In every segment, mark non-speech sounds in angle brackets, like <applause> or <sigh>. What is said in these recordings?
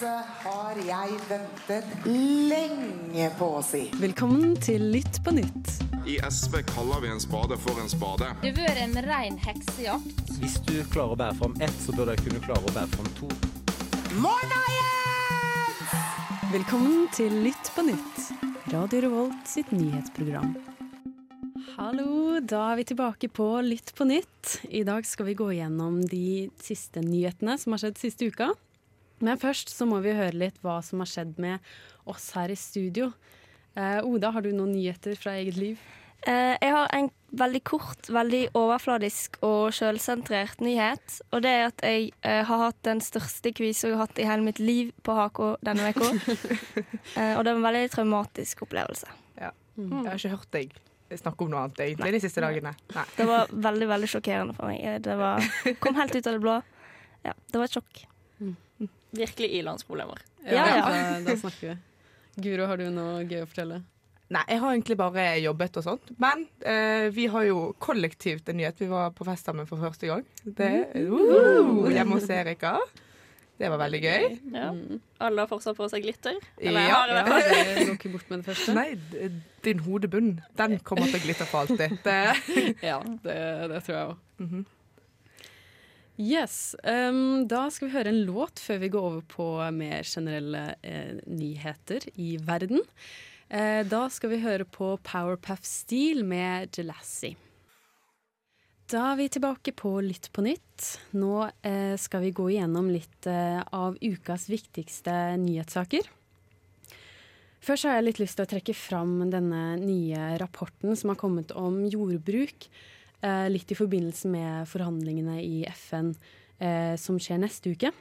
Dette har jeg ventet lenge på å si. Velkommen til Lytt på nytt. I SV kaller vi en spade for en spade. Det har vært en rein heksejakt. Hvis du klarer å bære fram ett, så bør du kunne klare å bære fram to. Morna, Jens! Velkommen til Lytt på nytt. Radio Revolt sitt nyhetsprogram. Hallo, da er vi tilbake på Lytt på nytt. I dag skal vi gå gjennom de siste nyhetene som har skjedd siste uka. Men først så må vi høre litt hva som har skjedd med oss her i studio. Eh, Oda, har du noen nyheter fra eget liv? Eh, jeg har en veldig kort, veldig overfladisk og sjølsentrert nyhet. Og det er at jeg eh, har hatt den største quiz jeg har hatt i hele mitt liv på HK denne uka. <laughs> eh, og det var en veldig traumatisk opplevelse. Ja. Jeg har ikke hørt deg snakke om noe annet egentlig de siste dagene. Nei. Det var veldig veldig sjokkerende for meg. Det var, kom helt ut av det blå. Ja, det var et sjokk. Virkelig ilandsproblemer. Ja, ja. Da, da snakker vi. Guro, har du noe gøy å fortelle? Nei, jeg har egentlig bare jobbet og sånt. Men eh, vi har jo kollektivt en nyhet. Vi var på fest sammen for første gang. Det, uh, hjemme hos Erika. Det var veldig gøy. Ja. Alle har fortsatt på seg glitter. Eller jeg Ja. har det. Ja, går ikke bort med det første. Nei, din hodebunn, den kommer til å glitre for alltid. Det, <laughs> Ja, det, det tror jeg òg. Mhm. Yes. Um, da skal vi høre en låt før vi går over på mer generelle eh, nyheter i verden. Eh, da skal vi høre på Powerpuff Steel med Jelassie. Da er vi tilbake på Litt på nytt. Nå eh, skal vi gå igjennom litt eh, av ukas viktigste nyhetssaker. Først har jeg litt lyst til å trekke fram denne nye rapporten som har kommet om jordbruk. Eh, litt i forbindelse med forhandlingene i FN eh, som skjer neste uke.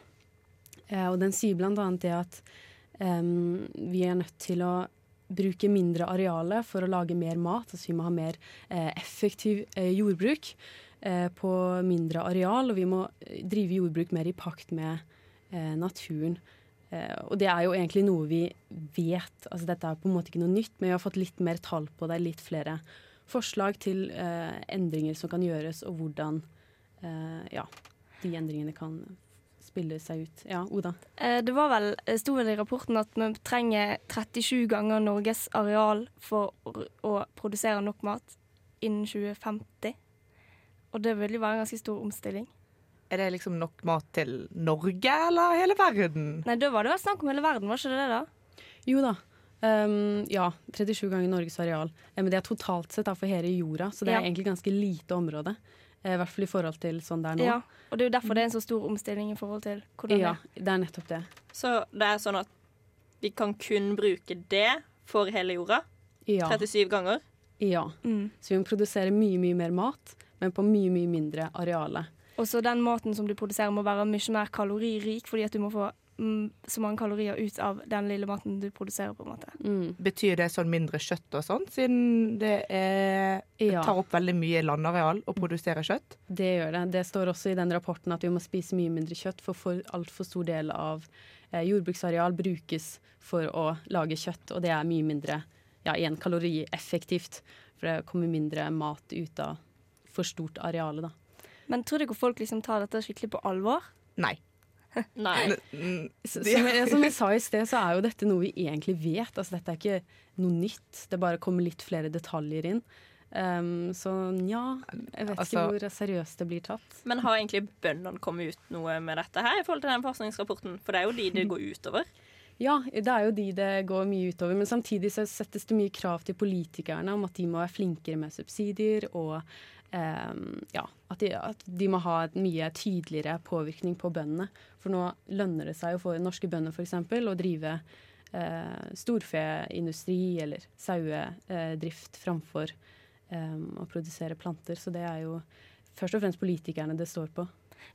Eh, og den sier annet det at vi er nødt til å bruke mindre areale for å lage mer mat. Altså vi må ha mer eh, effektiv eh, jordbruk eh, på mindre areal, og vi må drive jordbruk mer i pakt med naturen. Og det er jo egentlig noe vi vet. Altså dette er på en måte ikke noe nytt, men vi har fått litt mer tall på det, litt flere forslag til eh, endringer som kan gjøres, og hvordan eh, ja, de endringene kan spille seg ut. Ja, Oda? Eh, det var vel, det sto vel i rapporten at vi trenger 37 ganger Norges areal for å produsere nok mat innen 2050. Og det vil jo være en ganske stor omstilling. er det liksom nok mat til Norge eller hele verden? Nei, da var det vel snakk om hele verden, var ikke det det da? Jo da. Um, ja, 37 ganger Norges areal. Eh, men det er totalt sett da, for hele jorda, så det Ja. er egentlig ganske lite område. Eh, I hvert fall i forhold til sånn det er nå. Ja, og det er jo derfor det er en så stor omstilling i forhold til hvordan Ja, det er. det er nettopp det. Så det er sånn at vi kan kun bruke det for hele jorda. Ja. 37 ganger. ja. Mm. Så vi må produsere mye, mye mer mat, men på mye, mye mindre areale. Og så den maten som du produserer må være mye mer kaloririk, fordi at du må få så mange kalorier ut av den lille maten du produserer, på en måte. Mm. Betyr det sånn mindre kjøtt og sånn, siden det, er, Ja. tar opp veldig mye landareal å produsere kjøtt? Det gjør det. Det står også i den rapporten at vi må spise mye mindre kjøtt, for, for altfor stor del av eh, jordbruksareal brukes for å lage kjøtt, og det er mye mindre ja, igjen kalorieffektivt. For det kommer mindre mat ut av for stort areale, da. Men tror dere folk liksom tar dette skikkelig på alvor? Nei. Nei. Som, jeg, som jeg sa i sted, så er jo dette noe vi egentlig vet. Altså, dette er ikke noe nytt. Det bare kommer litt flere detaljer inn. Um, så ja, jeg vet Altså- ikke hvor seriøst det blir tatt. Men har egentlig bøndene kommet ut noe med dette her i forhold til den forskningsrapporten? For det er jo de det går utover. Ja, det er jo de det går mye utover. Men samtidig så settes det mye krav til politikerne om at de må være flinkere med subsidier, og ehm, ja, at de, at de må ha et mye tydeligere påvirkning på bøndene. For nå lønner det seg jo for norske bønder f.eks. å drive eh, storfeindustri eller sauedrift framfor ehm, å produsere planter. Så det er jo først og fremst politikerne det står på.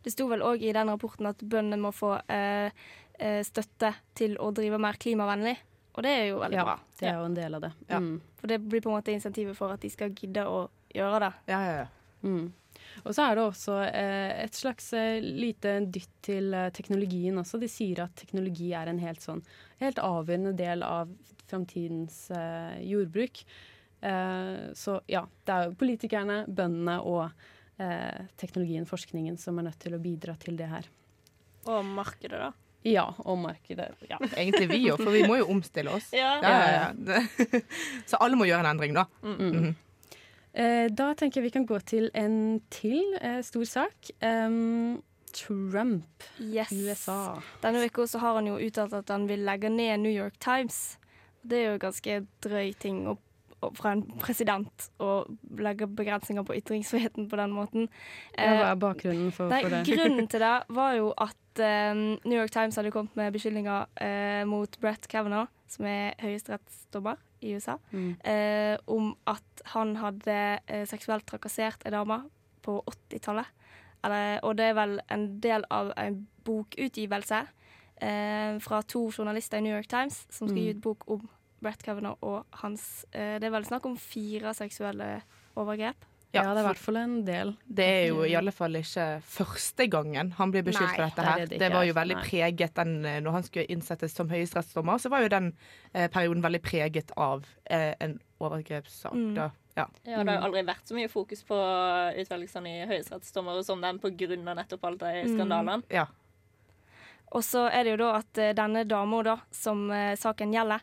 Det sto vel òg i den rapporten at bøndene må få eh, eh, støtte til å drive mer klimavennlig. Og det er jo veldig Ja, bra. det er jo en del av det. Ja. Mm. For det blir på en måte insentivet for at de skal gidde å gjøre det. Ja, ja, ja. Mm. Og så er det også eh, et slags eh, lite dytt til eh, teknologien også. De sier at teknologi er en helt sånn helt avgjørende del av framtidens eh, jordbruk. Eh, så ja, det er jo politikerne, bøndene og eh, teknologien, forskningen, som er nødt til å bidra til det her. Og markedet, da. Ja, og markedet. Ja. <laughs> Egentlig vi òg, for vi må jo omstille oss. Ja. Ja, ja, ja. <laughs> Så alle må gjøre en endring, da. Mhm. Eh, da tenker jeg vi kan gå til en til eh, stor sak. Um, Trump, Yes. USA. Denne uka har han jo uttalt at han vil legge ned New York Times. Det er jo ganske drøy ting å, å, fra en president å legge begrensninger på ytringsfriheten på den måten. Ja, hva er bakgrunnen for, Nei, for det? grunnen til det <laughs> var jo at uh, New York Times hadde kommet med beskyldninger uh, mot Brett Kavanaugh, som er høyesterettsdommer i USA, Mm. eh, om at han hadde eh, seksuelt trakassert ei dame på 80-tallet. Og det er vel en del av en bokutgivelse eh, fra to journalister i New York Times som skal Mm. gi ut bok om Brett Kavanaugh og hans eh, Det er vel snakk om fire seksuelle overgrep. Ja, det er i hvert fall en del. Det er jo i alle fall ikke første gangen han blir beskyldt Nei, for dette er her. det Det, det var jo veldig Nei. preget den, eh, Når han skulle innsettes som høyesterettsdommer, så var jo den eh, perioden veldig preget av eh, en overgrepssak. Mm. Da. Ja. Ja, det har jo aldri vært så mye fokus på utvelgelsene i høyesterettsdommere som den av nettopp alle de Mm. skandalene. ja. Og så er det jo da at eh, denne dama da, som eh, saken gjelder,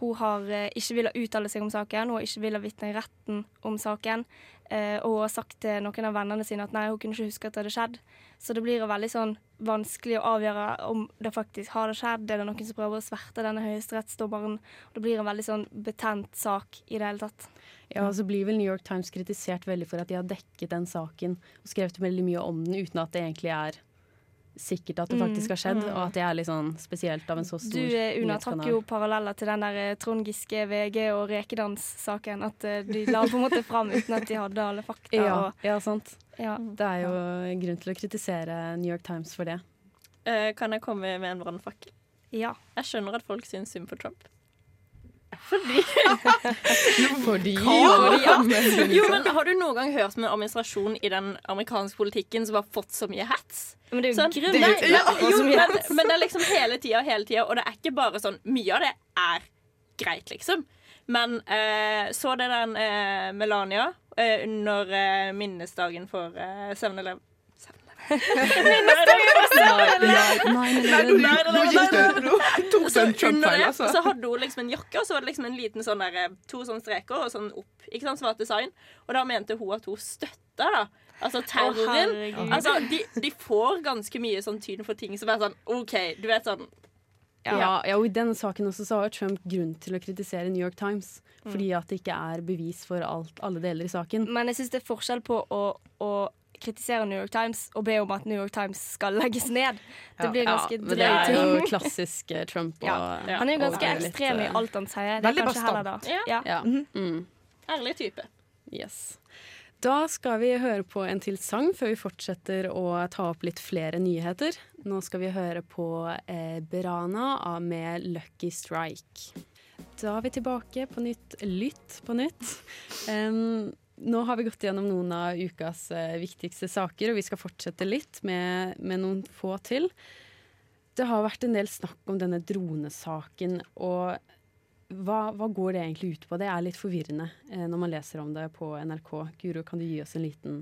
hun har eh, ikke villet uttale seg om saken, hun har ikke villet vitne i retten om saken, eh, og hun har sagt til noen av vennene sine at nei, hun kunne ikke huske at det hadde skjedd. Så det blir veldig sånn vanskelig å avgjøre om det faktisk har det skjedd. Er det noen som prøver å sverte denne høyesterettsdommeren? Det blir en veldig sånn betent sak i det hele tatt. Ja, og så blir vel New York Times kritisert veldig for at de har dekket den saken og skrevet veldig mye om den uten at det egentlig er sikkert at det Mm, faktisk har skjedd, mm. og at det er litt sånn spesielt av en så stor stor Du Una, trakk jo paralleller til den der eh, Trond Giske, VG og Rekedans-saken. At eh, de la på en måte fram uten at de hadde alle fakta. Ja, Og, ja, sant. ja. Det er jo grunn til å kritisere New York Times for det. Uh, kan jeg komme med en brannfakkel? ja. Jeg skjønner at folk syns synd på Trump. Fordi <laughs> Jo, men Har du noen gang hørt om en administrasjon i den amerikanske politikken som har fått så mye hats? Men det er jo Sånn, grunn nei, var jo, men, hets. men det er liksom hele tida, hele tida, og det er ikke bare sånn Mye av det er greit, liksom. Men eh, så det den eh, Melania eh, under eh, minnesdagen for eh, 7-Eleven tok det en Trump-feil, altså. så hadde hun liksom en jakke, og så var det liksom en liten sånn der, eh, to sånne streker og sånn opp. Ikke sant, svart design. Og da mente hun at hun støtta da. Altså terroren. Oh, altså, de, de får ganske mye sånn tyn for ting som er sånn OK, du vet sånn Ja, ja, og I denne saken også så har Trump grunn til å kritisere New York Times. Fordi at det ikke er bevis for alt, alle deler i saken. Men jeg syns det er forskjell på å, å kritisere New York Times og be om at New York Times skal legges ned. Det blir ganske Ja, drøy men det er jo klassisk eh, Trump. Og, Ja. Han er jo ganske og litt, ekstrem i eh, alt han sier. Det er kanskje heller da. Ja. Ja. Mm. ærlig type. Yes. Da skal vi høre på en til sang før vi fortsetter å ta opp litt flere nyheter. Nå skal vi høre på eh, Berana med 'Lucky Strike'. Da er vi tilbake på nytt. Lytt på nytt. Em, nå har vi gått gjennom noen av ukas eh, viktigste saker, og vi skal fortsette litt med, med noen få til. Det har vært en del snakk om denne dronesaken, og hva, hva går det egentlig ut på? Det er litt forvirrende eh, når man leser om det på NRK. Guro, kan du gi oss en liten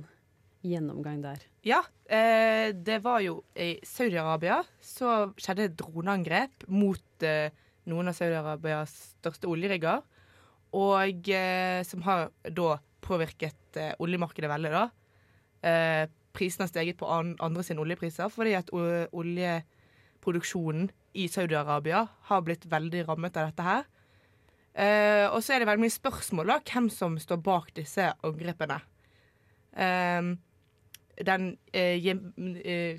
gjennomgang der? Ja, eh, det var jo i Saudi-Arabia så skjedde et droneangrep mot eh, noen av Saudi-Arabias største oljerigger. Og eh, som har da påvirket eh, oljemarkedet veldig, da. Eh, prisen har steget på an andre sine oljepriser fordi at oljeproduksjonen i Saudi-Arabia har blitt veldig rammet av dette her. Eh, og så er det veldig mye spørsmål da, hvem som står bak disse angrepene. Eh, den eh, eh,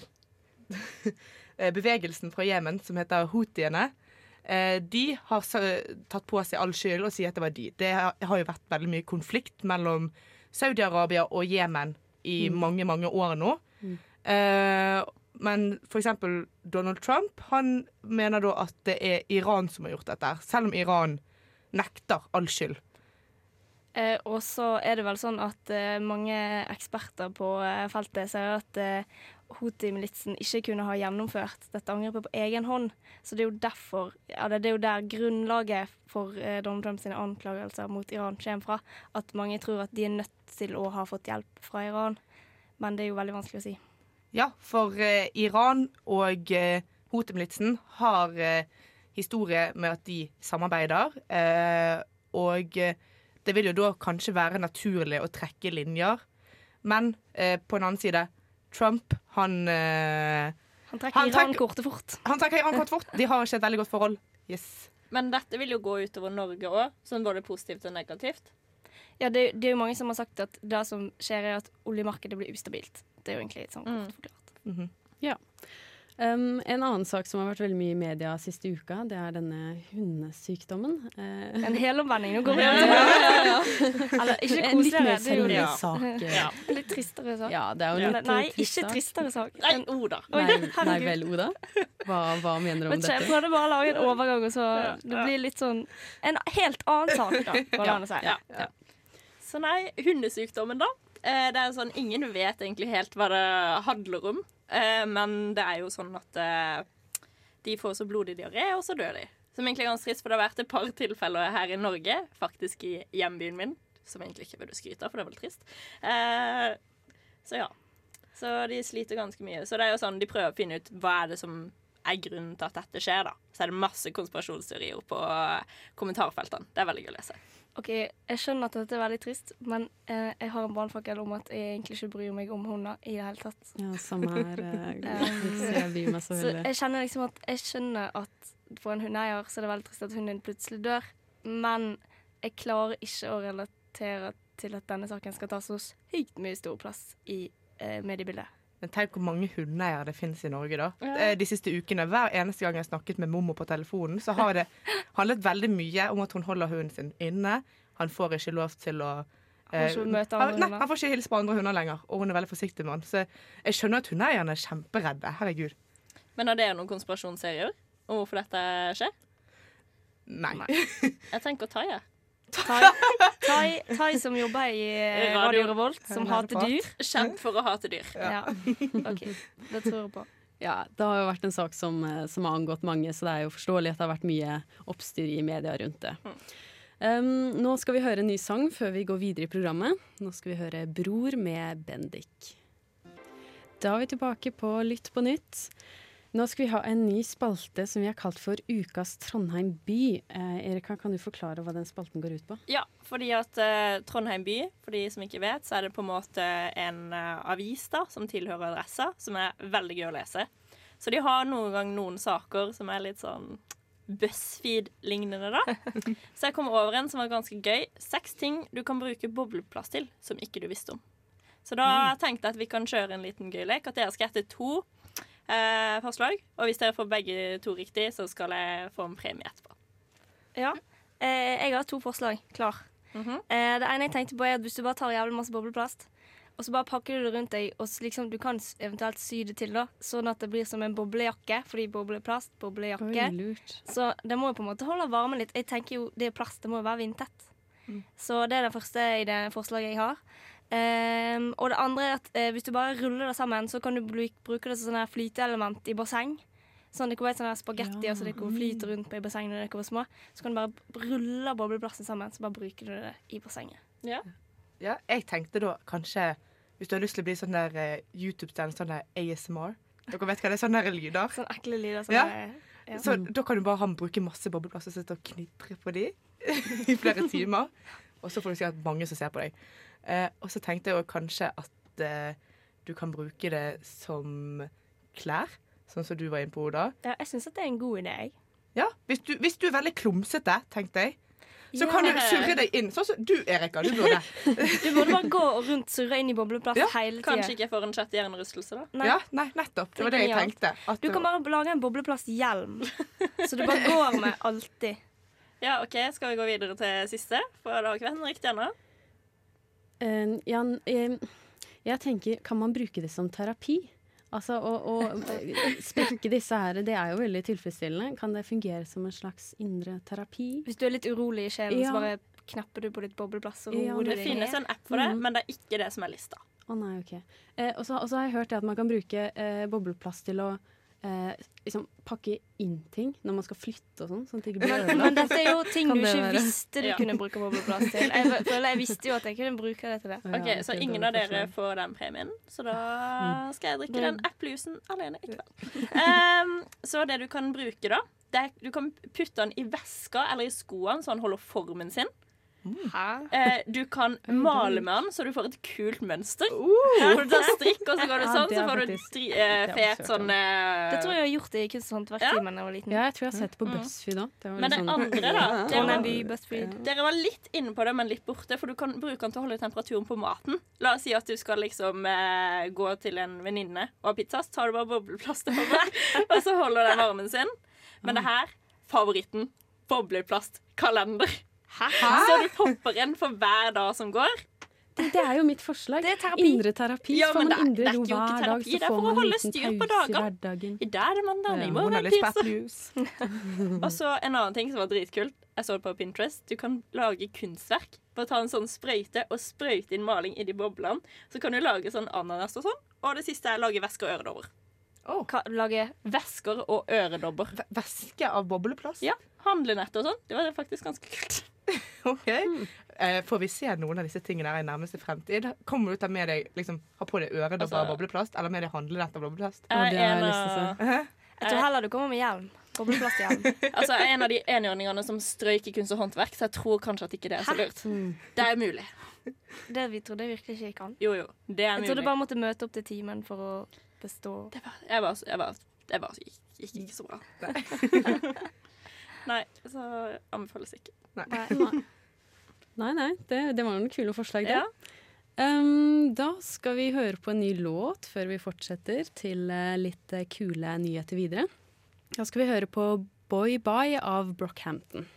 <laughs> bevegelsen fra Jemen som heter houthiene, de har tatt på seg all skyld og sier at det var de. Det har, jo vært veldig mye konflikt mellom Saudi-Arabia og Jemen i mange, mange år nå. Eh, men eksempel Donald Trump han mener da at det er Iran som har gjort dette, selv om Iran nekter all skyld. Eh, og så er det vel sånn at eh, mange eksperter på eh, feltet sier at eh, Houthi-militsen ikke kunne ha gjennomført dette angrepet på egen hånd. Så det er jo derfor ja, det, er jo der grunnlaget for eh, Donald Trumps anklagelser mot Iran kommer fra. At mange tror at de er nødt til å ha fått hjelp fra Iran. Men det er jo veldig vanskelig å si. Ja, for eh, Iran og eh, Houthi-militsen har eh, historie med at de samarbeider. Eh, og eh, det vil jo da kanskje være naturlig å trekke linjer. Men eh, på en annen side, Trump, han eh, Han trekker Iran-kortet fort. Han trekker Iran kort fort. De har ikke et veldig godt forhold. Yes. Men dette vil jo gå utover Norge òg, sånn både positivt og negativt. Ja, det, det er jo mange som har sagt at det som skjer, er at oljemarkedet blir ustabilt. Det er jo egentlig sånn Mm. kort forklart. Mhm. Um, en annen sak som har vært veldig mye i media siste uka, det er denne hundesykdommen. Uh, En helomvending. Nå går vi Ja, over til ja, ja. Eller ikke koseligere. mer Det er jo Ja. sak. Ja. litt tristere sak. Ja, det er jo litt nei, eh, trist ikke tristere sak. Nei, Oda. Nei, nei vel, Oda. Hva, hva mener du om dette? ikke, jeg dette? prøvde bare å lage en overgang, og så Ja, det blir litt sånn En helt annen sak, da, går det an å si. Ja. Så nei, hundesykdommen, da. Eh, det er sånn, Ingen vet egentlig helt hva det handler om. Eh, men det er jo sånn at eh, de får så blodig diaré, og så dør de. Som egentlig er ganske trist, for det har vært et par tilfeller her i Norge, faktisk i hjembyen min, som egentlig ikke burde skryte av, for det er veldig trist. Eh, så ja. Så de sliter ganske mye. Så det er jo sånn, de prøver å finne ut hva er det som er grunnen til at dette skjer, da. Så er det masse konspirasjonsteorier på kommentarfeltene. Det er veldig gøy å lese. OK, jeg skjønner at dette er veldig trist, men eh, jeg har en brannfakkel om at jeg egentlig ikke bryr meg om hunder i det hele tatt. Ja, samme her. eh, <laughs> Um, så jeg så Så jeg kjenner liksom at jeg skjønner at for en hundeeier så er det veldig trist at hunden din plutselig dør, men jeg klarer ikke å relatere til at denne saken skal ta så sykt mye stor plass i eh, mediebildet. Men tenk hvor mange hundeeiere det finnes i Norge, da. Ja. Eh, De siste ukene, Hver eneste gang jeg har snakket med mormor på telefonen, så har det <laughs> handlet veldig mye om at hun holder hunden sin inne. Han får ikke lov til å andre han, nei, han får ikke hilse på andre hunder lenger, og hun er veldig forsiktig med han. Så jeg skjønner at hundeeierne er kjemperedde. Herregud. Men har dere noen konspirasjonsserier om hvorfor dette skjer? Nei. Jeg tenker Tai. Tai, tai, tai som jobber i eh, Radio- Revolt, som er hater dyr. Kjent for å hate dyr. Ja. OK, det tror jeg på. Ja, det har jo vært en sak som, eh, som har angått mange, så det er jo forståelig at det har vært mye oppstyr i media rundt det. Um, nå skal vi høre en ny sang før vi går videre i programmet. Nå skal vi høre 'Bror' med Bendik. Da er vi tilbake på Lytt på nytt. Nå skal vi ha en ny spalte som vi har kalt for Ukas Trondheim by. Eh, Erika, kan du forklare hva den spalten går ut på? Ja, fordi at eh, Trondheim by, for de som ikke vet, så er det på en måte en eh, avis da, som tilhører Adressa, som er veldig gøy å lese. Så de har noen gang noen saker som er litt sånn BuzzFeed-lignende, da. <laughs> Så jeg kom over en som var ganske gøy. Seks ting du kan bruke bobleplass til som ikke du visste om. Så da tenkte jeg at vi kan kjøre en liten gøy lek. At dere skal gjette to eh, forslag. Og hvis dere får begge to riktig, så skal jeg få en premie etterpå. Ja. Eh, jeg har to forslag klar. Mhm. eh, det ene jeg tenkte på er at Hvis du bare tar jævlig masse bobleplast, og så bare pakker du det rundt deg, og liksom, du kan eventuelt sy det til, da, sånn at det blir som en boblejakke. Fordi bobleplast, boblejakke. lurt. Så det må jo på en måte holde varmen litt. Jeg tenker jo, Det er plast, det må jo være vindtett. Mm. Så det er det første i det forslaget jeg har. Ehm, og det andre er at uh, hvis du bare ruller det sammen, så kan du bruke det som sånn flyteelement i basseng. Sånn dere vet sånn her spagetti Ja. og så dere flyter rundt på i bassenget når dere var små. Så kan du bare rulle bobleplasten sammen, så bare bruker du det i bassenget. Ja. Ja, jeg tenkte da kanskje Hvis du har lyst til å bli sånn der uh, YouTube-stjerne, sånn der ASMR Dere vet hva det er? Sånne der lyder. Sånn ekle lyder. Sånn Ja. ja. Så da kan du bare han bruke masse bobleplasser og sitte og knitre på de <laughs> i flere timer. Og så får du sikkert mange som ser på deg. Eh, og så tenkte jeg jo kanskje at eh, du kan bruke det som klær, sånn som du var inne på, Oda. ja, jeg syns det er en god idé, jeg. Ja, hvis du, hvis du er veldig klumsete, tenkte jeg, så Ja. kan du surre deg inn. Sånn som du, Erika. Du burde. <laughs> Du burde bare gå rundt surre inn i bobleplast Ja, hele tida. Kanskje ikke jeg får en sjette hjernerystelse, da. Nei. Ja, nei, nettopp. Det var det jeg tenkte. At Du kan bare lage en bobleplast-hjelm, så du bare går med <laughs> alltid. Ja, OK, skal vi gå videre til siste? For noe riktig ennå. Eh, ja, eh, jeg tenker, kan man bruke det som terapi? Altså å, å spekke disse her, det er jo veldig tilfredsstillende. Kan det fungere som en slags indre terapi? Hvis du er litt urolig i sjelen, Ja. så bare knapper du på ditt bobleplass og Ja, deg ned. Det finnes en app for det, Mhm. men det er ikke det som er lista. Å nei, ok. Eh, og så har jeg hørt at man kan bruke eh, bobleplass til å eh, liksom pakke inn ting når man skal flytte og sånn. Sånn at det ikke blir Men, men dette er jo ting du ikke være? visste du Ja. kunne bruke bobleplast til. Jeg <laughs> føler jeg visste jo at jeg kunne bruke det til det. OK, så ingen av dere får den premien. Så da Mm. skal jeg drikke den eplejusen alene i kveld. Um, <laughs> så det du kan bruke, da det er, Du kan putte den i veska eller i skoene, så den holder formen sin. Hæ? Eh, du kan male med den, så du får et kult mønster. Uh. du tar strikk, og så går det Ja, sånn, det så får du stri, eh, fet sånn eh, Det tror jeg jeg har gjort i kunst- og håndverkstimen da jeg var liten. Ja, jeg tror jeg har sett det på Mm. BuzzFeed òg. Men det sånn- andre, da <laughs> det var, Dere var litt inne på det, men litt borte, for du kan bruke den til å holde temperaturen på maten. La oss si at du skal liksom eh, gå til en venninne og ha pizza, så tar du bare bobleplast på deg, <laughs> og så holder den varmen sin. Men det her, favoritten, bobleplastkalender. Så du popper en for hver dag som går. Det, det er jo mitt forslag. Det er terapi. Indre terapi. Ja, men det indre det er jo ikke hver dag, det er for å holde styr på dager. i. I dag er det mandag, i morgen er det Lisa <laughs> Og så en annen ting som var dritkult. Jeg så det på Pinterest. Du kan lage kunstverk. Bare ta en sånn sprøyte og sprøyte inn maling i de boblene. Så kan du lage sånn ananas og sånn. Og det siste er lage vesker og øredobber. Ka- Lage Vesker og øredobber. Væske av bobleplast? Ja. Handlenett og sånn. Det var faktisk ganske kult. <laughs> Ok. Eh, får vi se noen av disse tingene her i nærmeste fremtid? Kommer du til å med deg liksom, ha på deg øredobber Altså- av bobleplast, eller med deg handlenett av bobleplast? Det har jeg En lyst til å av, Jeg tror heller du kommer med hjelm. Bobleplast-hjelm. <laughs> altså, en av de enhjørningene som strøyk i kunst og håndverk, så jeg tror kanskje at ikke det er så lurt. Mm. Det er mulig. Det vi trodde virkelig ikke gikk an. Jo, jo. Det er Jeg trodde mulig. bare måtte møte opp til timen for å bestå. Det var, jeg var, jeg var, jeg var gikk, gikk ikke så bra. <laughs> Nei, så anbefales ikke. Nei. Nei, <laughs> nei, det, det var noen kule forslag, det. Ja. Um, da skal vi høre på en ny låt før vi fortsetter til eh, litt eh, kule nyheter videre. Da skal vi høre på Boy Bye av Brockhampton.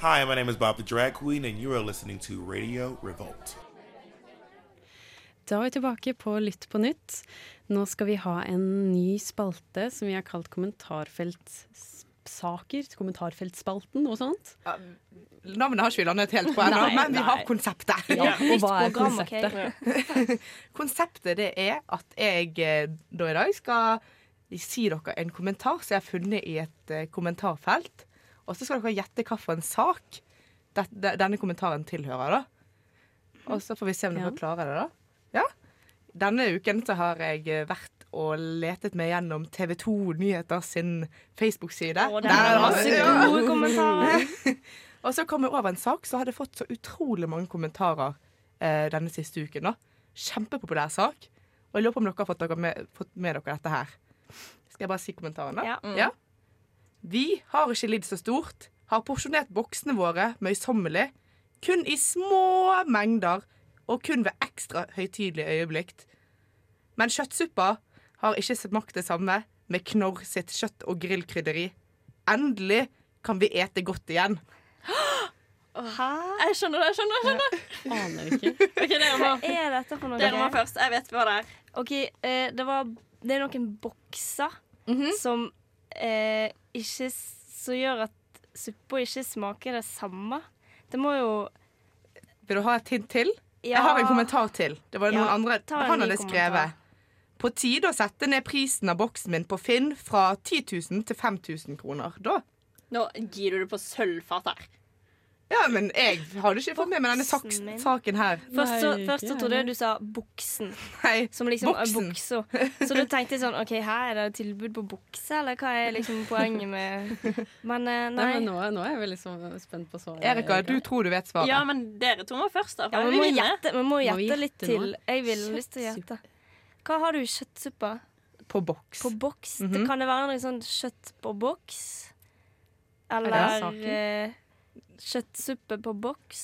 Hi, my name is Bob the Drag Queen, and you are listening to Radio Revolt. Da er vi tilbake på Lytt på nytt. Nå skal vi ha en ny spalte som vi har kalt kommentarfeltsaker. Kommentarfeltspalten og sånt. Ja, Navnet har ikke vi landet helt på ennå, men vi har konseptet. Ja, og hva er konseptet? <laughs> Konseptet det er at jeg eh, da i dag skal si dere en kommentar som jeg har funnet i et eh, kommentarfelt. Og så skal dere gjette hvilken sak denne kommentaren tilhører. da. Og så får vi se om dere Ja. klarer det. da. Ja. Denne uken så har jeg eh, vært og letet meg gjennom TV 2 Nyheter sin Facebook-side. Å, Der er det masse Gode kommentarer. <laughs> og så kom jeg over en sak som hadde fått så utrolig mange kommentarer eh, denne siste uken. da. Kjempepopulær sak. Og jeg lurer på om dere har fått, dere med, fått med dere dette her. Skal jeg bare si kommentaren, da? Ja. Ja. Vi har ikke lidd så stort. Har porsjonert boksene våre møysommelig. Kun i små mengder, og kun ved ekstra høytidelige øyeblikk. Men kjøttsuppa har ikke smakt det samme med Knorr sitt kjøtt- og grillkrydderi. Endelig kan vi ete godt igjen. Hæ? Jeg skjønner det, jeg skjønner, jeg skjønner. Aner ikke. Ok, dere må, Hva er dette for noe? dere må først. Jeg vet hva det er. OK, eh, det, var, det er noen bokser som eh, ikke Som gjør at suppa ikke smaker det samme. Det må jo Vil du ha et hint til? Ja, Jeg har en kommentar til. Det var noen Ja, andre Han hadde skrevet. På tide å sette ned prisen av boksen min på Finn fra 10 000 til 5000 kroner. Da. Nå gir du det på sølvfat her. Ja, men jeg hadde ikke fått med meg denne saks, saken her. Først så, først så trodde jeg du sa buksen. Nei. Som liksom buksen. Buksa. Så du tenkte sånn OK, her er det tilbud på bukse, eller hva er liksom poenget med Men eh, Nei, nei. men nå, nå er jeg veldig så spent på svaret. Erika, du tror du vet svaret. Ja, men dere to må først, da. Ja, vi må gjette, vi må Må gjette litt nå? til. Jeg vil lyst til å gjette. Hva har du i kjøttsuppa? På boks. På boks? Mhm. det kan det være noe sånn kjøtt på boks? Eller er det saken? Kjøttsuppe på boks?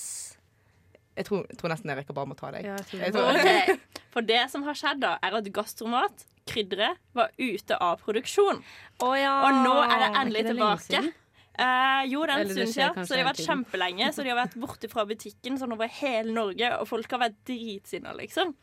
Jeg tror, jeg tror nesten Erika bare må ta deg. Ja, jeg tror Jeg det. tror- Ok, <laughs> For det som har skjedd, da, er at Gastromat, krydderet, var ute av produksjon. Oh, ja! Og nå er det endelig er det tilbake. Eh, jo, den stunden siden, så de har vært kjempelenge. Så de har vært borte fra butikken sånn over hele Norge, og folk har vært dritsinna, liksom.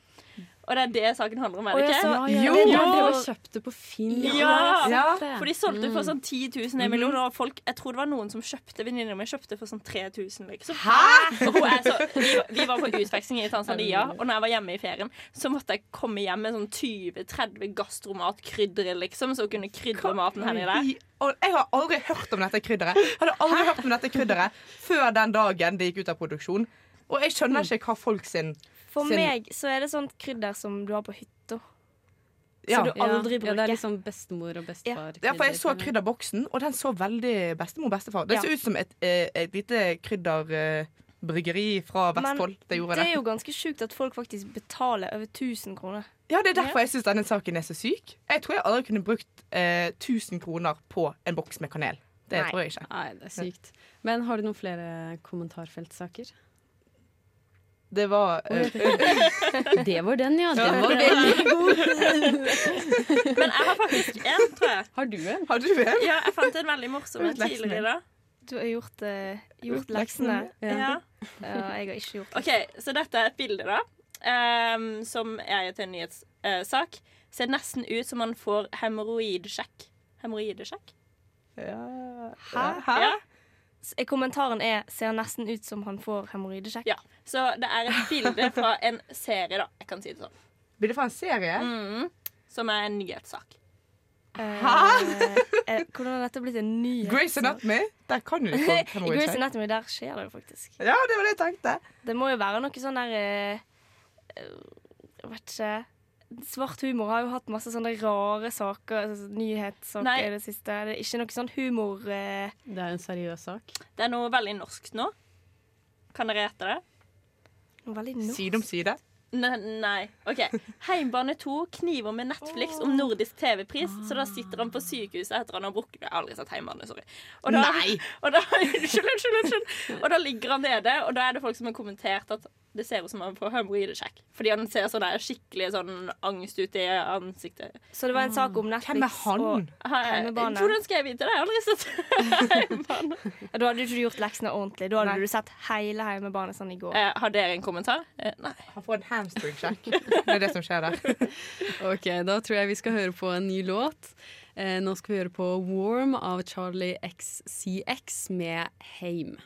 Og det er det saken handler om, er det ikke? Ja, ja, Jo! det, ja, Jo! var kjøpt det på Finn. Ja, ja. For de solgte for Mm. sånn 10 000 en million, og folk, jeg tror det var noen som kjøpte venninner mi kjøpte for sånn 3000, liksom. Hæ?! Og hun er så, vi, vi var på utveksling i Tanzania, og når jeg var hjemme i ferien, så måtte jeg komme hjem med sånn 20-30 gastromatkrydder, liksom, så hun kunne krydre maten hennes der. Jeg har aldri hørt om dette krydderet. Hadde aldri hørt om dette krydderet før den dagen det gikk ut av produksjon. Og jeg skjønner ikke hva folk sin For sin- meg så er det sånt krydder som du har på hytta. ja. Som du aldri Ja, bruker. det er liksom bestemor og bestefar. ja, for jeg så krydderboksen, og den så veldig bestemor og bestefar. Det Ja. ser ut som et, eh, et lite krydderbryggeri fra Men Vestfold. Det gjorde Det det. er jo ganske sjukt at folk faktisk betaler over 1000 kroner. Ja, det er derfor jeg syns denne saken er så syk. Jeg tror jeg aldri kunne brukt eh, 1000 kroner på en boks med kanel. Det Nei. tror jeg ikke. Nei, det er sykt. Men har du noen flere kommentarfeltsaker? Det var uh, <laughs> Det var den, ja. Den var veldig god. <laughs> Men jeg har faktisk en, tror jeg. Har du en? Har du en? Ja, jeg fant en veldig morsom en tidligere i dag. Du har gjort, uh, gjort leksene. Ja. Ja. Jeg har ikke gjort det. OK, så dette er et bilde, da. Um, som er til en nyhetssak. Ser nesten ut som man får hemoroidsjekk. Hemoroidesjekk? Ja. Hæ? Ja. Eh, Kommentaren er 'ser nesten ut som han får hemoroidesjekk'. ja. Så det er et bilde fra en serie, da. Jeg kan si det sånn. Bilde fra en serie? Mm, som er en nyhetssak. Hæ?! eh, hvordan har dette blitt en nyhet? Grace Anatomy? Der kan du få I <laughs> Grace. Anatomy der skjer det jo faktisk. Ja, det var det jeg tenkte. Det må jo være noe sånn der eh, eh, Jeg vet ikke. Svart humor har jo hatt masse sånne rare saker, altså, nyhetssaker Nei. i det siste. Det er ikke noe sånn humor eh, Det er en seriøs sak. Det er noe veldig norsk nå. Kan dere gjette det? noe veldig norsk. Side om side. Nei, nei. OK. Heimbane 2 kniver med Netflix om nordisk TV-pris, så da sitter han på sykehuset etter han har brukket Jeg har aldri sett Heimbane, sorry. Og da, Nei! <laughs> Og da, <laughs> unnskyld, unnskyld, unnskyld. Og da ligger han nede, og da er det folk som har kommentert at det ser ut som han får hemoroidesjekk. Fordi han ser sånn der skikkelig sånn angst ut i ansiktet. Så det var en sak om Netflix. Hvem er han? Og, Heimebane. Hvordan skal jeg vite det? Jeg har aldri sett Heimebane. <laughs> da hadde du ikke gjort leksene ordentlig. Da hadde Nei. du sett hele Heimebane sånn i går. Eh, har dere en kommentar? Eh, nei. Han får en hamstring-sjekk. Det er det som skjer der. <laughs> Ok, Da tror jeg vi skal høre på en ny låt. Eh, nå skal vi høre på 'Warm' av Charlie XCX med 'Heim'.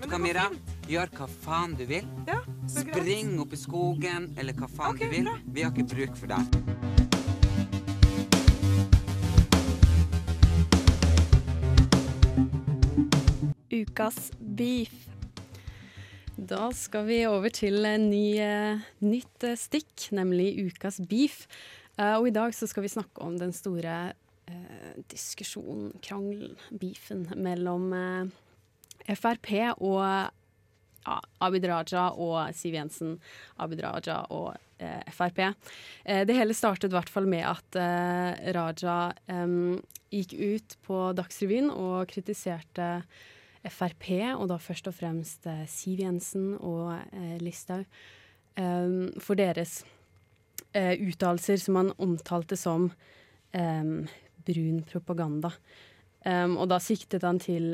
Vet du hva, Mira? Gjør hva faen du vil. Ja. Spring opp i skogen eller hva faen okay, du vil. bra. Vi har ikke bruk for deg. Ukas beef. Da skal vi over til en ny, eh, nytt eh, stikk, nemlig ukas beef. Eh, og i dag så skal vi snakke om den store eh, diskusjonen, krangelen, beefen mellom eh, Frp og ja, Abid Raja og Siv Jensen. Abid Raja og eh, Frp. Eh, det hele startet i hvert fall med at eh, Raja gikk ut på Dagsrevyen og kritiserte Frp, og da først og fremst eh, Siv Jensen og eh, Listhaug, for deres eh, uttalelser som han omtalte som brun propaganda. Og da siktet han til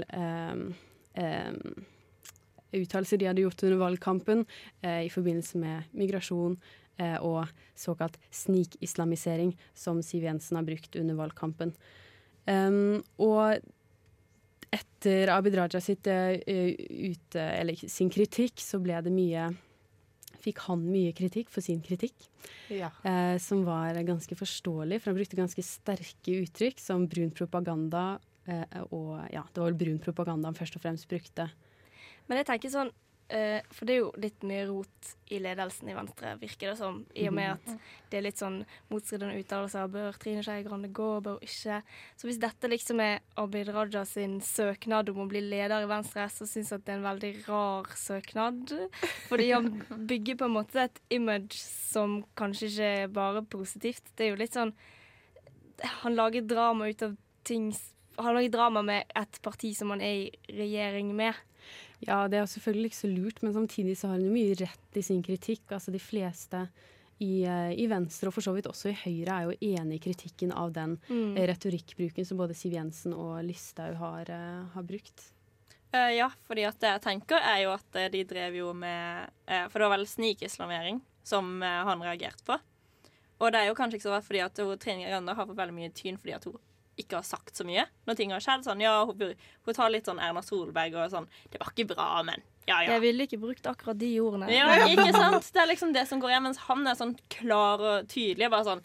uttalelser de hadde gjort under valgkampen eh, i forbindelse med migrasjon eh, og såkalt snikislamisering, som Siv Jensen har brukt under valgkampen. Og etter Abid Raja sitt, eh, eller sin kritikk, så ble det mye Fikk han mye kritikk for sin kritikk, Ja. eh, som var ganske forståelig, for han brukte ganske sterke uttrykk som brun propaganda, eh, og ja, det var vel brun propaganda han først og fremst brukte. Men jeg tenker sånn eh, For det er jo litt mye rot i ledelsen i Venstre, virker det som. I og med at det er litt sånn motstridende uttalelser. Bør Trine Skei Grande gå, bør ikke? Så hvis dette liksom er Abid Raja sin søknad om å bli leder i Venstre, så syns jeg at det er en veldig rar søknad. Fordi han <laughs> bygger på en måte et image som kanskje ikke er bare positivt. Det er jo litt sånn Han lager drama ut av ting Han noe drama med et parti som han er i regjering med. Ja, det er selvfølgelig ikke så lurt, men samtidig så har jo mye rett i sin kritikk. Altså de fleste i, eh, i Venstre, og for så vidt også i Høyre, er jo enig i kritikken av den Mm. eh, retorikkbruken som både Siv Jensen og Listhaug har, eh, har brukt. Uh, ja, fordi at det jeg tenker er jo at de drev jo med uh, For det var vel snikislamering som uh, han reagerte på. Og det er jo kanskje ikke så rart fordi at hun, Trine Grønne har fått veldig mye tyn fordi at hun ikke har sagt så mye når ting har skjedd. Sånn, ja, hun, hun tar litt sånn Erna Solberg og sånn Det var ikke bra, men ja, ja. Jeg ville ikke brukt akkurat de ordene. Ja, ikke sant? Det er liksom det som går igjen, mens han er sånn klar og tydelig. Bare sånn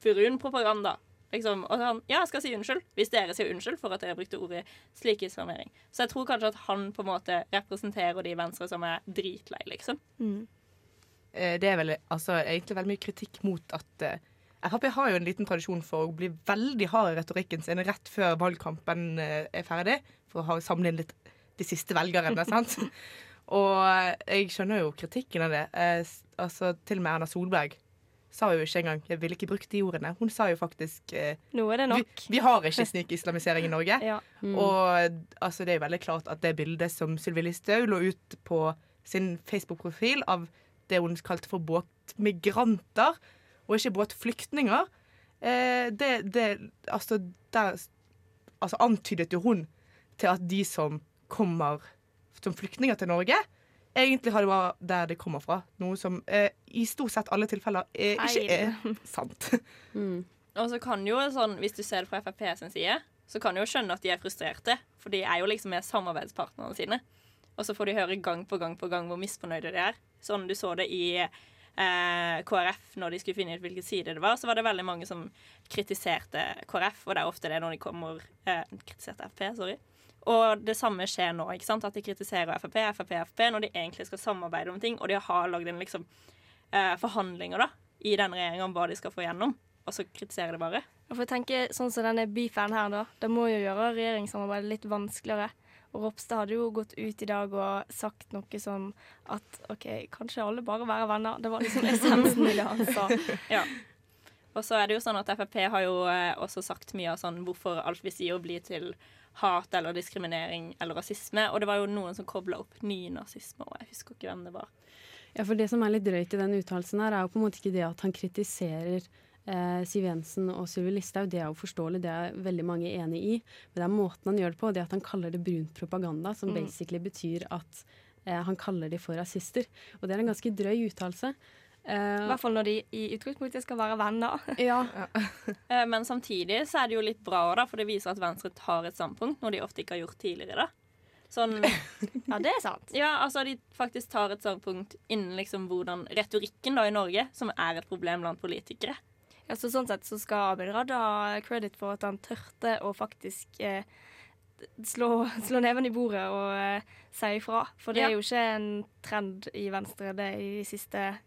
brun propaganda. Liksom. Og sånn, ja, jeg skal si unnskyld, hvis dere sier unnskyld for at dere brukte ordet slikislamering. Så jeg tror kanskje at han på en måte representerer de i Venstre som er dritlei, liksom. Mm. Det er vel altså, egentlig veldig mye kritikk mot at eh, Frp har jo en liten tradisjon for å bli veldig hard i retorikken sin rett før valgkampen eh, er ferdig, for å ha samle inn litt de siste velgerne. <laughs> sant? Og jeg skjønner jo kritikken av det. Eh, altså, til og med Erna Solberg sa jo ikke engang 'jeg ville ikke brukt de ordene'. Hun sa jo faktisk eh, Nå er det nok. Vi, vi har ikke snikislamisering i Norge. <laughs> Ja. Og altså, det er jo veldig klart at det bildet som Sylvi Listhaug lå ut på sin Facebook-profil av det hun kalte for båtmigranter, og ikke båtflyktninger, eh, det, det Altså, der altså, antydet jo hun til at de som kommer som flyktninger til Norge, egentlig har det bra der de kommer fra. Noe som eh, i stort sett alle tilfeller eh, ikke er <laughs> sant. Og så kan jo sånn, hvis du ser det fra Frp sin side, så kan du jo skjønne at de er frustrerte. For de er jo liksom med samarbeidspartnerne sine. Og så får de høre gang på gang på gang hvor misfornøyde de er. Sånn du så det i eh, KrF når de skulle finne ut hvilken side det var, så var det veldig mange som kritiserte KrF, og det er ofte det når de kommer eh, Kritiserte Frp, sorry. Og det samme skjer nå. ikke sant? At de kritiserer Frp, Frp, Frp når de egentlig skal samarbeide om ting, og de har lagd en liksom eh, forhandlinger da, i den regjeringa om hva de skal få gjennom, og så kritiserer de bare. Og for å tenke sånn som denne beefen her, da, det må jo gjøre regjeringssamarbeidet litt vanskeligere. Og Ropstad hadde jo gått ut i dag og sagt noe som at OK, kanskje alle bare være venner. Det var liksom essensen i det han sa. <laughs> Ja. Og så er det jo sånn at Frp har jo eh, også sagt mye av sånn hvorfor alt vi sier blir til hat eller diskriminering eller rasisme. Og det var jo noen som kobla opp nynazisme, og jeg husker ikke hvem det var. Ja, for Det som er litt drøyt i den uttalelsen, her er jo på en måte ikke det at han kritiserer eh, Siv Jensen og Sylvi Listhaug. Det er jo forståelig, det er veldig mange enig i. Men det er måten han gjør det på, det at han kaller det brunt propaganda, som Mm. basically betyr at eh, han kaller de for rasister. Og det er en ganske drøy uttalelse. Eh, I hvert fall når de i utgangspunktet skal være venner. <laughs> ja. <laughs> Eh, Men samtidig så er det jo litt bra, da, for det viser at Venstre tar et standpunkt, noe de ofte ikke har gjort tidligere. da. Sånn, <laughs> Ja, det er sant. ja, altså De faktisk tar et standpunkt innen liksom hvordan retorikken da i Norge, som er et problem blant politikere. Ja, så sånn sett så skal Abid Raja ha credit for at han tørte å faktisk eh, slå, <laughs> slå neven i bordet og eh, si ifra. For det Ja. er jo ikke en trend i Venstre det i de siste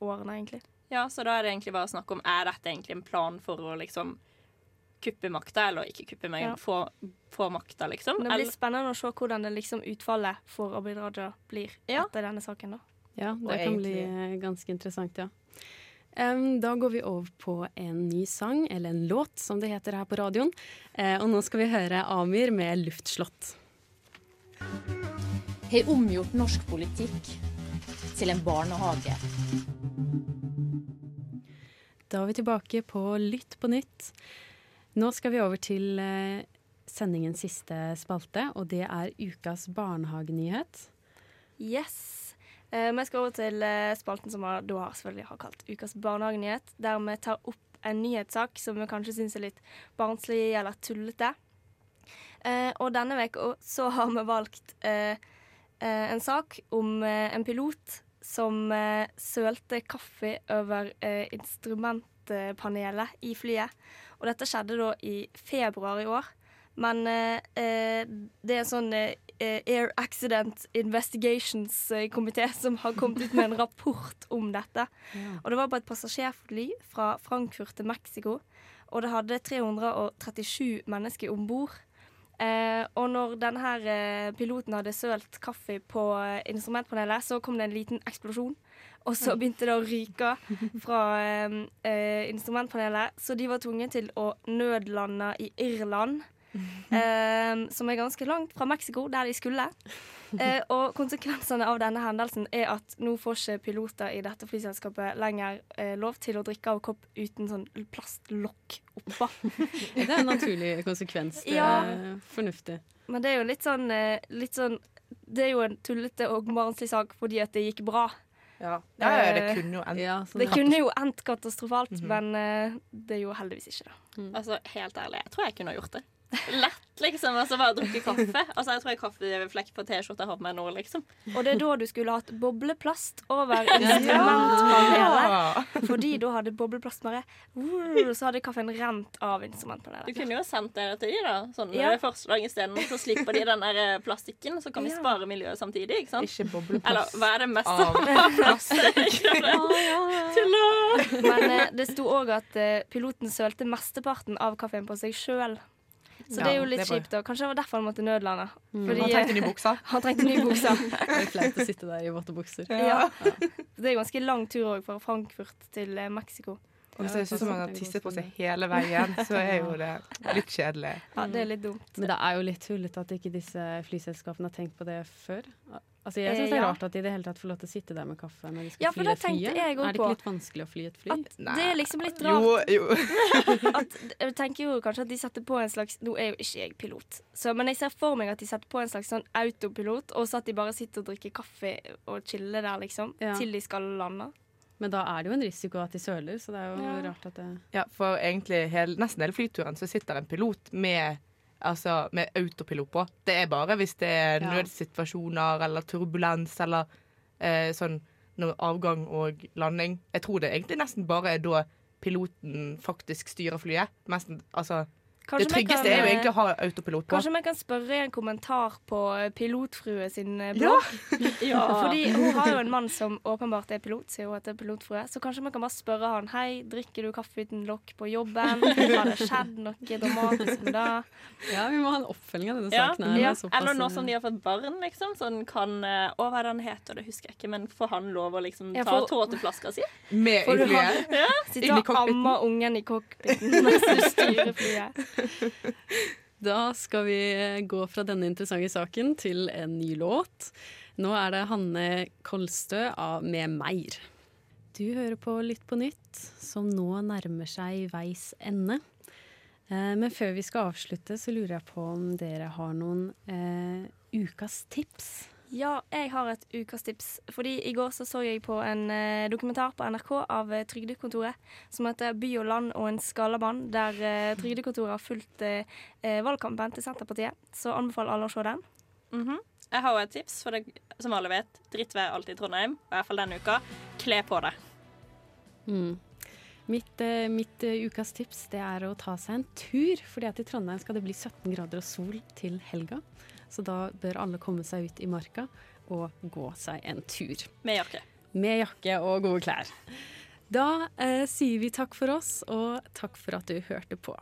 årene, egentlig. Ja, Så da er det egentlig bare snakk om er dette egentlig en plan for å liksom kuppe makta, eller ikke kuppe, men Ja. få, få makta, liksom? Det blir Eller- spennende å se hvordan det liksom utfallet for Abid Raja blir Ja. etter denne saken. da. Ja, Og det kan bli egentlig- bli ganske interessant, ja. Em, da går vi over på en ny sang, eller en låt som det heter her på radioen. Uh, og nå skal vi høre Amir med 'Luftslott'. Har omgjort norsk politikk til en barnehage. Da er vi tilbake på Lytt på nytt. Nå skal vi over til eh, sendingens siste spalte, og det er ukas barnehagenyhet. Yes. Vi skal over til eh, spalten som vi da selvfølgelig har kalt Ukas barnehagenyhet, der vi tar opp en nyhetssak som vi kanskje syns er litt barnslig eller tullete. Eh, og denne uka så har vi valgt eh, en sak om en pilot som sølte kaffe over instrumentpanelet i flyet. Og dette skjedde da i februar i år. Men eh, eh, det er en sånn eh, Air Accident Investigations-komité <laughs> som har kommet ut med en rapport om dette. Og det var på et passasjerfly fra Frankfurt til Mexico. Og det hadde 337 mennesker om bord. Eh, og når denne her, eh, piloten hadde sølt kaffe på eh, instrumentpanelet, så kom det en liten eksplosjon. Og så begynte det å ryke fra instrumentpanelet, så de var tvunget til å nødlande i Irland. <laughs> eh, som er ganske langt fra Mexico, der de skulle. Eh, og konsekvensene av denne hendelsen er at nå får ikke piloter i dette flyselskapet lenger eh, lov til å drikke av kopp uten sånn plastlokk oppå. <laughs> Det er en naturlig konsekvens. Det Ja. er fornuftig. Men det er jo litt sånn, eh, litt sånn Det er jo en tullete og barnslig sak fordi at det gikk bra. Ja, ja, ja det kunne jo endt Ja, sånn Det kunne jo endt katastrofalt, Mhm. men eh, det gjorde heldigvis ikke det. Altså, helt ærlig, jeg tror jeg kunne ha gjort det. Lett, liksom. Altså, bare drukke kaffe. Altså, jeg tror jeg kaffeflekk på T-skjorta har på meg nå, liksom. Og det er da du skulle hatt bobleplast over instrumentpanelet. Fordi da hadde bobleplast bare Så hadde kaffen rent av Du kunne jo sendt det til de da. Sånn Ja. ja. forslag isteden. Så slipper de den der eh, plastikken, så kan vi spare miljøet samtidig. Ikke sant? Ikke bobleplast Eller hva er det meste av <laughs> plast? <laughs> Men eh, det sto òg at eh, piloten sølte mesteparten av kaffen på seg sjøl. Så det er jo litt bare... kjipt. Og Kanskje det var derfor han måtte nødlande. Mm. Fordi, Han trengte nye bukser. <laughs> Han trengte nye bukser. <laughs> Det er flaut å sitte der i våte bukser. Ja. Det er ganske lang tur òg fra Frankfurt til eh, Mexico. Og hvis det er så mange har tisset på seg hele veien, så er jo det litt kjedelig. Ja, det er litt dumt. Men det er jo litt tullete at ikke disse flyselskapene har tenkt på det før. Altså Jeg syns Eh, det er ja. rart at de i det hele tatt får lov til å sitte der med kaffe når de skal Ja, fly det et fly. Er det ikke litt vanskelig å fly et fly? At det er liksom litt rart. jo. <laughs> At, jeg tenker jo kanskje at de setter på en slags Nå er jo ikke jeg pilot, så, men jeg ser for meg at de setter på en slags sånn autopilot, og så at de bare sitter og drikker kaffe og chiller der, liksom, Ja. til de skal lande. Men da er det jo en risiko at de søler, så det er jo Ja. rart at det Ja, for egentlig hel, nesten hele flyturen så sitter en pilot med, altså, med autopilot på. Det er bare hvis det er nødsituasjoner eller turbulens eller eh, sånn avgang og landing. Jeg tror det egentlig nesten bare er da piloten faktisk styrer flyet. Mest, altså, Kanskje det tryggeste kan, er jo eh, egentlig å ha autopilot på. Kanskje vi kan spørre i en kommentar på eh, Pilotfrue sin blogg. Ja. <laughs> Ja. <laughs> Fordi hun har jo en mann som åpenbart er pilot, sier hun at det er pilotfrue. Så kanskje vi kan bare spørre han Hei, drikker du kaffe uten lokk på jobben. Har det skjedd noe dramatisk med det? Ja, vi må ha en oppfølging av denne Ja. saken. her. Ja. Er Eller nå som de har fått barn, liksom. Sånn kan eh, Å, hva er det han heter? Det husker jeg ikke. Men får han lov å liksom ta får... tåteflaska si? Med i du ha- Sitte og amme ungen i cockpiten mens du styrer flyet. <laughs> Da skal vi gå fra denne interessante saken til en ny låt. Nå er det Hanne Kolstø av Med meir. Du hører på Lytt på nytt, som nå nærmer seg veis ende. Eh, Men før vi skal avslutte, så lurer jeg på om dere har noen eh, ukas tips. Ja, jeg har et ukastips. Fordi i går så, så jeg på en eh, dokumentar på NRK av eh, Trygdekontoret som heter 'By og land og en skalamann', der eh, Trygdekontoret har fulgt eh, eh, valgkampen til Senterpartiet. Så anbefaler alle å se den. Mhm. Jeg har jo et tips, for det, som alle vet, drittvær alltid i Trondheim. I hvert fall denne uka. Kle på deg. Mm. Mitt, eh, mitt ukas tips det er å ta seg en tur, fordi at i Trondheim skal det bli 17 grader og sol til helga. Så da bør alle komme seg ut i marka og gå seg en tur. Med jakke. Med jakke og gode klær. Da eh, sier vi takk for oss, og takk for at du hørte på.